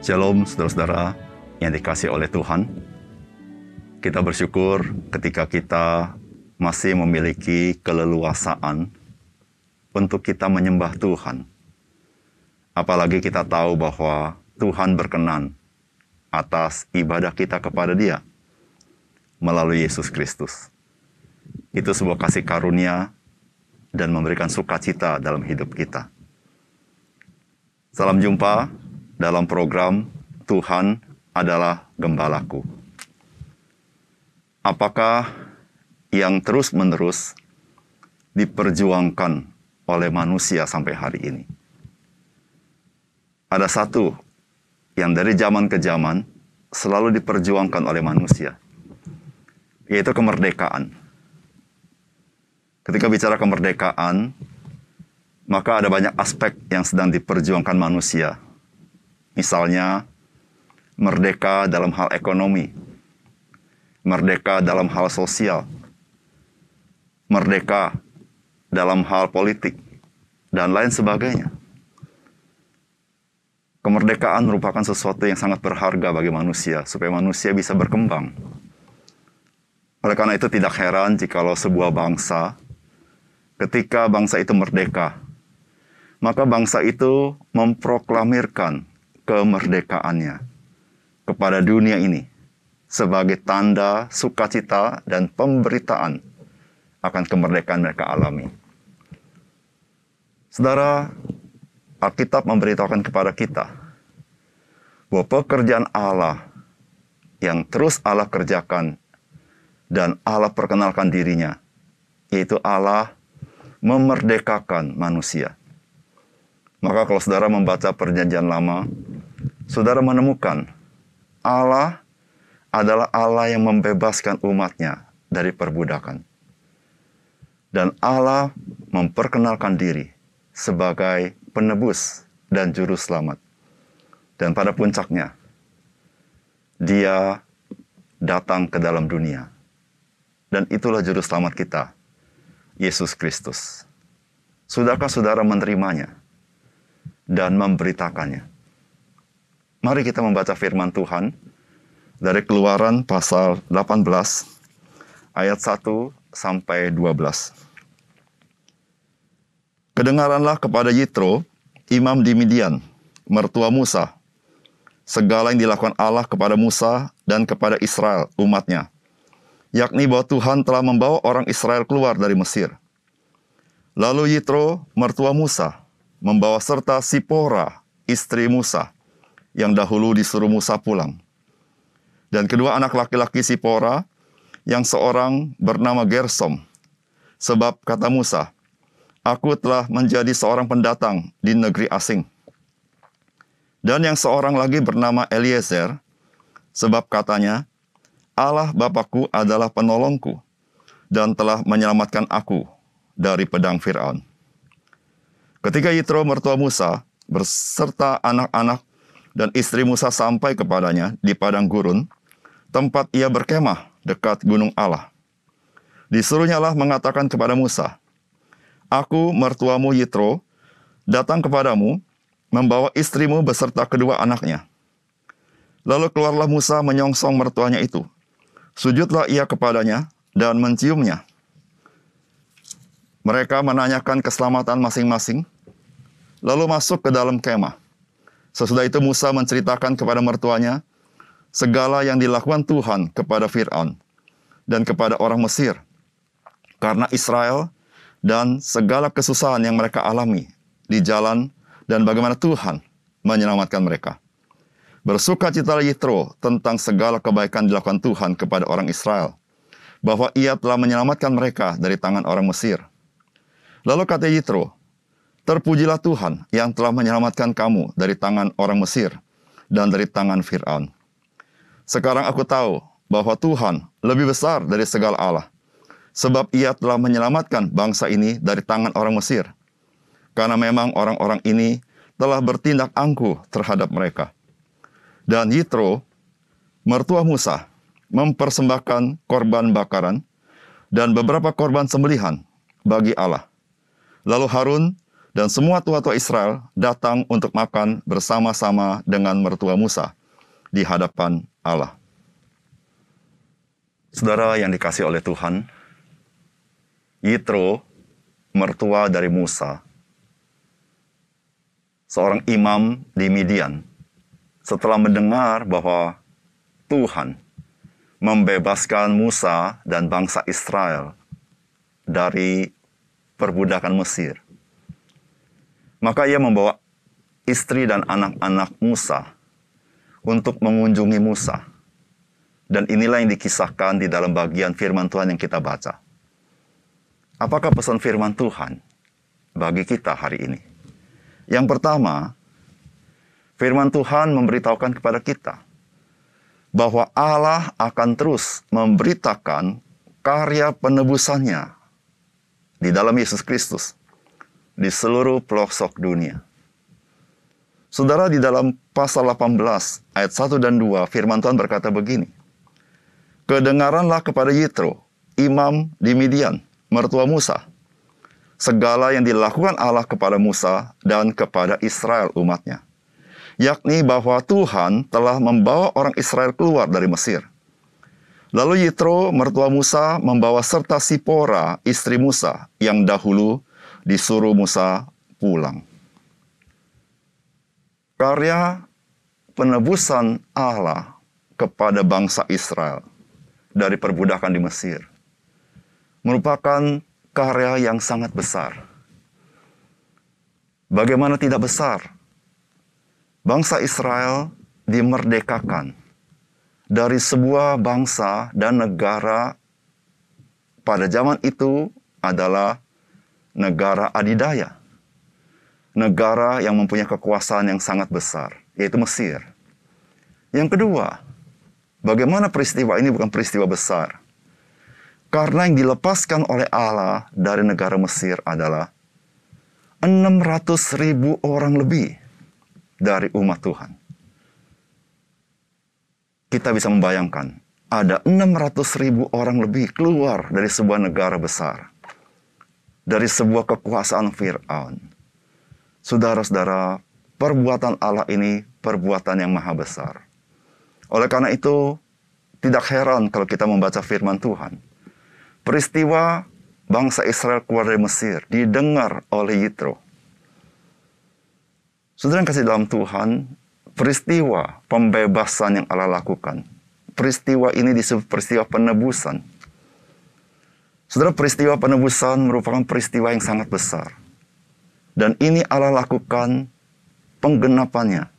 Shalom saudara-saudara yang dikasih oleh Tuhan. Kita bersyukur ketika kita masih memiliki keleluasaan untuk kita menyembah Tuhan. Apalagi kita tahu bahwa Tuhan berkenan atas ibadah kita kepada Dia melalui Yesus Kristus. Itu sebuah kasih karunia dan memberikan sukacita dalam hidup kita. Salam jumpa dalam program Tuhan adalah Gembalaku. Apakah yang terus-menerus diperjuangkan oleh manusia sampai hari ini? Ada satu yang dari zaman ke zaman selalu diperjuangkan oleh manusia, yaitu kemerdekaan. Ketika bicara kemerdekaan, maka ada banyak aspek yang sedang diperjuangkan manusia Misalnya, merdeka dalam hal ekonomi, merdeka dalam hal sosial, merdeka dalam hal politik, dan lain sebagainya. Kemerdekaan merupakan sesuatu yang sangat berharga bagi manusia, supaya manusia bisa berkembang. Oleh karena itu tidak heran jikalau sebuah bangsa, ketika bangsa itu merdeka, maka bangsa itu memproklamirkan kemerdekaannya kepada dunia ini sebagai tanda sukacita dan pemberitaan akan kemerdekaan mereka alami. Saudara, Alkitab memberitahukan kepada kita bahwa pekerjaan Allah yang terus Allah kerjakan dan Allah perkenalkan dirinya, yaitu Allah memerdekakan manusia. Maka kalau saudara membaca perjanjian lama, saudara menemukan Allah adalah Allah yang membebaskan umatnya dari perbudakan. Dan Allah memperkenalkan diri sebagai penebus dan juru selamat. Dan pada puncaknya, dia datang ke dalam dunia. Dan itulah juru selamat kita, Yesus Kristus. Sudahkah saudara menerimanya dan memberitakannya? Mari kita membaca firman Tuhan dari Keluaran pasal 18 ayat 1 sampai 12. Kedengaranlah kepada Yitro, imam di Midian, mertua Musa, segala yang dilakukan Allah kepada Musa dan kepada Israel, umatnya, yakni bahwa Tuhan telah membawa orang Israel keluar dari Mesir. Lalu Yitro, mertua Musa, membawa serta Sipora, istri Musa, yang dahulu disuruh Musa pulang. Dan kedua anak laki-laki Sipora yang seorang bernama Gersom. Sebab kata Musa, Aku telah menjadi seorang pendatang di negeri asing. Dan yang seorang lagi bernama Eliezer, sebab katanya, Allah Bapakku adalah penolongku dan telah menyelamatkan aku dari pedang Fir'aun. Ketika Yitro mertua Musa berserta anak-anak dan istri Musa sampai kepadanya di padang gurun, tempat ia berkemah dekat gunung Allah. Disuruhnyalah mengatakan kepada Musa, Aku mertuamu Yitro, datang kepadamu, membawa istrimu beserta kedua anaknya. Lalu keluarlah Musa menyongsong mertuanya itu. Sujudlah ia kepadanya dan menciumnya. Mereka menanyakan keselamatan masing-masing, lalu masuk ke dalam kemah. Sesudah itu Musa menceritakan kepada mertuanya segala yang dilakukan Tuhan kepada Fir'aun dan kepada orang Mesir. Karena Israel dan segala kesusahan yang mereka alami di jalan dan bagaimana Tuhan menyelamatkan mereka. Bersuka cita Yitro tentang segala kebaikan dilakukan Tuhan kepada orang Israel, bahwa ia telah menyelamatkan mereka dari tangan orang Mesir. Lalu kata Yitro, Terpujilah Tuhan yang telah menyelamatkan kamu dari tangan orang Mesir dan dari tangan Fir'aun. Sekarang aku tahu bahwa Tuhan lebih besar dari segala Allah, sebab ia telah menyelamatkan bangsa ini dari tangan orang Mesir. Karena memang orang-orang ini telah bertindak angkuh terhadap mereka. Dan Yitro, mertua Musa, mempersembahkan korban bakaran dan beberapa korban sembelihan bagi Allah. Lalu Harun Dan semua tua-tua Israel datang untuk makan bersama-sama dengan mertua Musa di hadapan Allah. Saudara yang dikasih oleh Tuhan, Yitro, mertua dari Musa, seorang imam di Midian, setelah mendengar bahwa Tuhan membebaskan Musa dan bangsa Israel dari perbudakan Mesir. Maka ia membawa istri dan anak-anak Musa untuk mengunjungi Musa. Dan inilah yang dikisahkan di dalam bagian firman Tuhan yang kita baca. Apakah pesan firman Tuhan bagi kita hari ini? Yang pertama, firman Tuhan memberitahukan kepada kita bahwa Allah akan terus memberitakan karya penebusannya di dalam Yesus Kristus di seluruh pelosok dunia. Saudara di dalam pasal 18 ayat 1 dan 2 firman Tuhan berkata begini. Kedengaranlah kepada Yitro, imam di Midian, mertua Musa, segala yang dilakukan Allah kepada Musa dan kepada Israel umatnya. Yakni bahwa Tuhan telah membawa orang Israel keluar dari Mesir. Lalu Yitro, mertua Musa, membawa serta Sipora, istri Musa, yang dahulu disuruh Musa pulang. Karya penebusan Allah kepada bangsa Israel dari perbudakan di Mesir merupakan karya yang sangat besar. Bagaimana tidak besar? Bangsa Israel dimerdekakan dari sebuah bangsa dan negara pada zaman itu adalah negara adidaya. Negara yang mempunyai kekuasaan yang sangat besar, yaitu Mesir. Yang kedua, Bagaimana peristiwa ini bukan peristiwa besar? Karena yang dilepaskan oleh Allah dari negara Mesir adalah 600 ribu orang lebih dari umat Tuhan. Kita bisa membayangkan, ada 600 ribu orang lebih keluar dari sebuah negara besar. Dari sebuah kekuasaan Fir'aun. Saudara-saudara, perbuatan Allah ini perbuatan yang maha besar oleh karena itu, tidak heran kalau kita membaca firman Tuhan. Peristiwa bangsa Israel keluar dari Mesir didengar oleh Yitro. Saudara yang kasih dalam Tuhan, peristiwa pembebasan yang Allah lakukan. Peristiwa ini disebut peristiwa penebusan. Saudara, peristiwa penebusan merupakan peristiwa yang sangat besar. Dan ini Allah lakukan penggenapannya,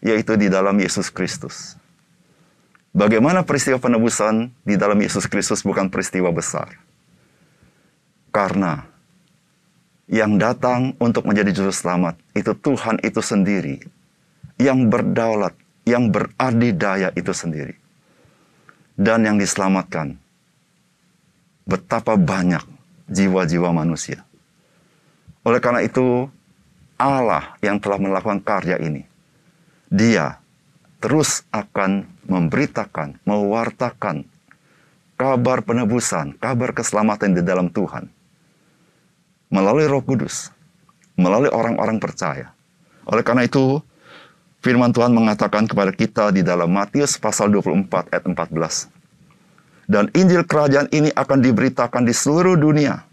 yaitu di dalam Yesus Kristus. Bagaimana peristiwa penebusan di dalam Yesus Kristus bukan peristiwa besar. Karena yang datang untuk menjadi juru selamat itu Tuhan itu sendiri. Yang berdaulat, yang beradidaya itu sendiri. Dan yang diselamatkan betapa banyak jiwa-jiwa manusia. Oleh karena itu, Allah yang telah melakukan karya ini, Dia terus akan memberitakan, mewartakan kabar penebusan, kabar keselamatan di dalam Tuhan. Melalui roh kudus, melalui orang-orang percaya. Oleh karena itu, firman Tuhan mengatakan kepada kita di dalam Matius pasal 24 ayat 14. Dan Injil kerajaan ini akan diberitakan di seluruh dunia,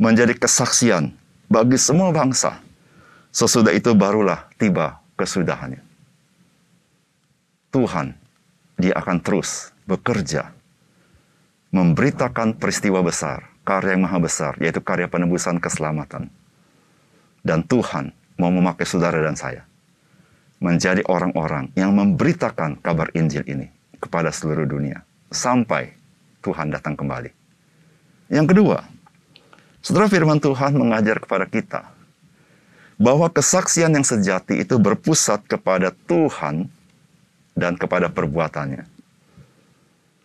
menjadi kesaksian bagi semua bangsa. Sesudah itu barulah tiba kesudahannya. Tuhan, dia akan terus bekerja, memberitakan peristiwa besar, karya yang maha besar, yaitu karya penebusan keselamatan. Dan Tuhan mau memakai saudara dan saya menjadi orang-orang yang memberitakan kabar Injil ini kepada seluruh dunia sampai Tuhan datang kembali. Yang kedua, saudara firman Tuhan mengajar kepada kita bahwa kesaksian yang sejati itu berpusat kepada Tuhan dan kepada perbuatannya.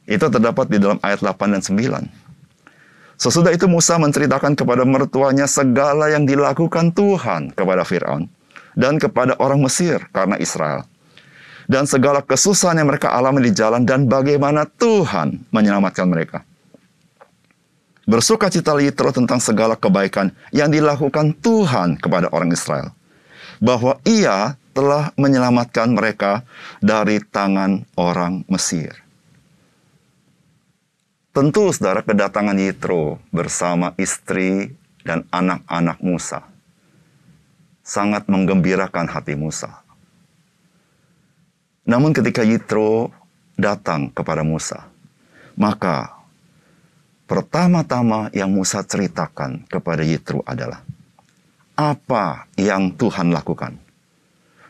Itu terdapat di dalam ayat 8 dan 9. Sesudah itu Musa menceritakan kepada mertuanya segala yang dilakukan Tuhan kepada Firaun dan kepada orang Mesir karena Israel. Dan segala kesusahan yang mereka alami di jalan dan bagaimana Tuhan menyelamatkan mereka. Bersukacita Yitro tentang segala kebaikan yang dilakukan Tuhan kepada orang Israel. Bahwa ia telah menyelamatkan mereka dari tangan orang Mesir. Tentu saudara kedatangan Yitro bersama istri dan anak-anak Musa sangat menggembirakan hati Musa. Namun ketika Yitro datang kepada Musa, maka Pertama-tama yang Musa ceritakan kepada Yitro adalah apa yang Tuhan lakukan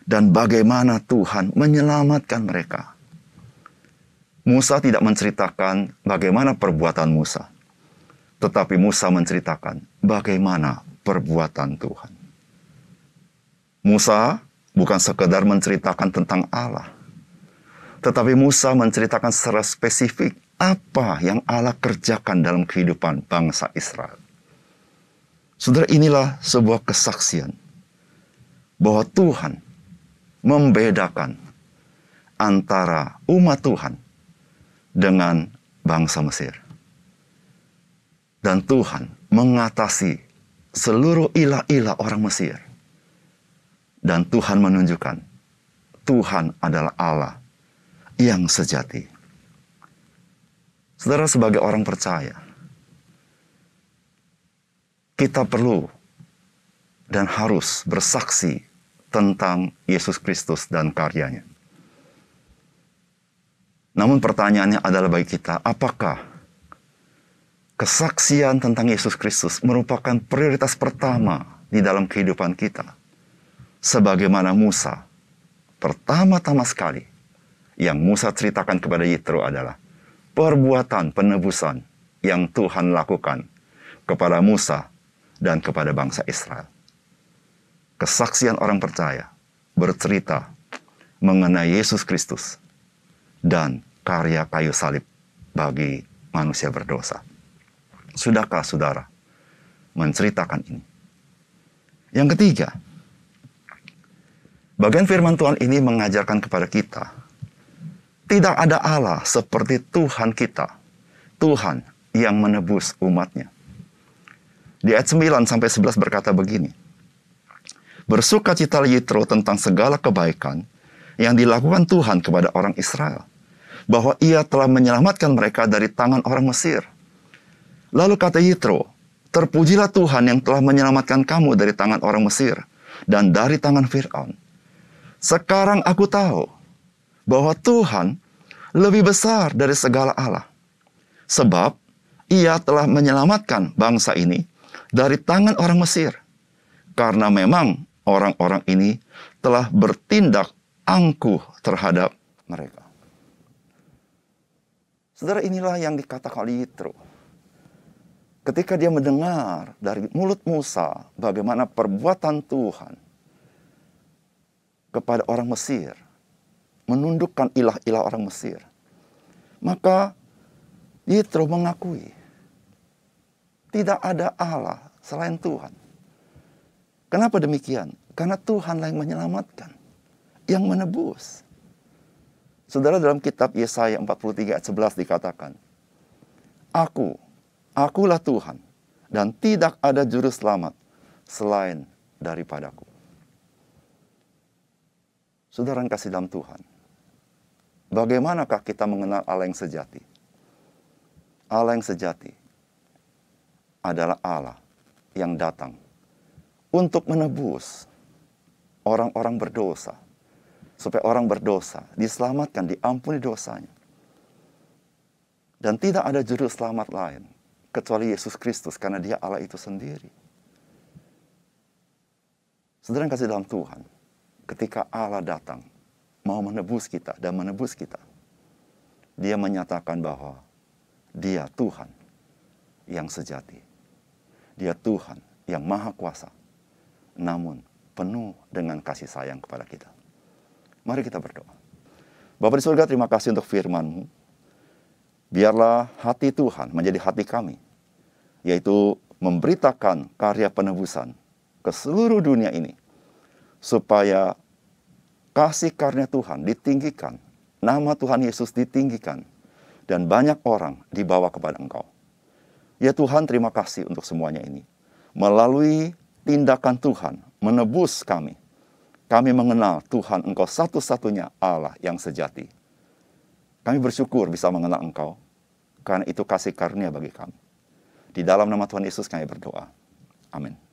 dan bagaimana Tuhan menyelamatkan mereka. Musa tidak menceritakan bagaimana perbuatan Musa, tetapi Musa menceritakan bagaimana perbuatan Tuhan. Musa bukan sekedar menceritakan tentang Allah, tetapi Musa menceritakan secara spesifik apa yang Allah kerjakan dalam kehidupan bangsa Israel. Saudara, inilah sebuah kesaksian bahwa Tuhan membedakan antara umat Tuhan dengan bangsa Mesir. Dan Tuhan mengatasi seluruh ilah-ilah orang Mesir. Dan Tuhan menunjukkan Tuhan adalah Allah yang sejati. Saudara sebagai orang percaya, kita perlu dan harus bersaksi tentang Yesus Kristus dan karyanya. Namun pertanyaannya adalah bagi kita, apakah kesaksian tentang Yesus Kristus merupakan prioritas pertama di dalam kehidupan kita? Sebagaimana Musa, pertama-tama sekali yang Musa ceritakan kepada Yitro adalah, perbuatan penebusan yang Tuhan lakukan kepada Musa dan kepada bangsa Israel. Kesaksian orang percaya bercerita mengenai Yesus Kristus dan karya kayu salib bagi manusia berdosa. Sudahkah saudara menceritakan ini? Yang ketiga, bagian firman Tuhan ini mengajarkan kepada kita tidak ada Allah seperti Tuhan kita. Tuhan yang menebus umatnya. Di ayat 9 sampai 11 berkata begini. Bersuka cita Yitro tentang segala kebaikan yang dilakukan Tuhan kepada orang Israel. Bahwa ia telah menyelamatkan mereka dari tangan orang Mesir. Lalu kata Yitro, Terpujilah Tuhan yang telah menyelamatkan kamu dari tangan orang Mesir dan dari tangan Fir'aun. Sekarang aku tahu bahwa Tuhan lebih besar dari segala Allah. Sebab ia telah menyelamatkan bangsa ini dari tangan orang Mesir. Karena memang orang-orang ini telah bertindak angkuh terhadap mereka. Saudara inilah yang dikatakan oleh Yitro. Ketika dia mendengar dari mulut Musa bagaimana perbuatan Tuhan kepada orang Mesir, menundukkan ilah-ilah orang Mesir. Maka Yitro mengakui tidak ada Allah selain Tuhan. Kenapa demikian? Karena Tuhan yang menyelamatkan, yang menebus. Saudara dalam kitab Yesaya 43 ayat 11 dikatakan, Aku, akulah Tuhan, dan tidak ada juru selamat selain daripadaku. Saudara yang kasih dalam Tuhan, Bagaimanakah kita mengenal Allah yang sejati? Allah yang sejati adalah Allah yang datang untuk menebus orang-orang berdosa, supaya orang berdosa diselamatkan, diampuni dosanya. Dan tidak ada juru selamat lain kecuali Yesus Kristus karena dia Allah itu sendiri. Saudara kasih dalam Tuhan, ketika Allah datang, mau menebus kita dan menebus kita. Dia menyatakan bahwa dia Tuhan yang sejati. Dia Tuhan yang maha kuasa. Namun penuh dengan kasih sayang kepada kita. Mari kita berdoa. Bapak di surga terima kasih untuk firman-Mu. Biarlah hati Tuhan menjadi hati kami. Yaitu memberitakan karya penebusan ke seluruh dunia ini. Supaya kasih karunia Tuhan ditinggikan, nama Tuhan Yesus ditinggikan, dan banyak orang dibawa kepada Engkau. Ya Tuhan, terima kasih untuk semuanya ini. Melalui tindakan Tuhan menebus kami, kami mengenal Tuhan Engkau satu-satunya Allah yang sejati. Kami bersyukur bisa mengenal Engkau, karena itu kasih karunia bagi kami. Di dalam nama Tuhan Yesus kami berdoa. Amin.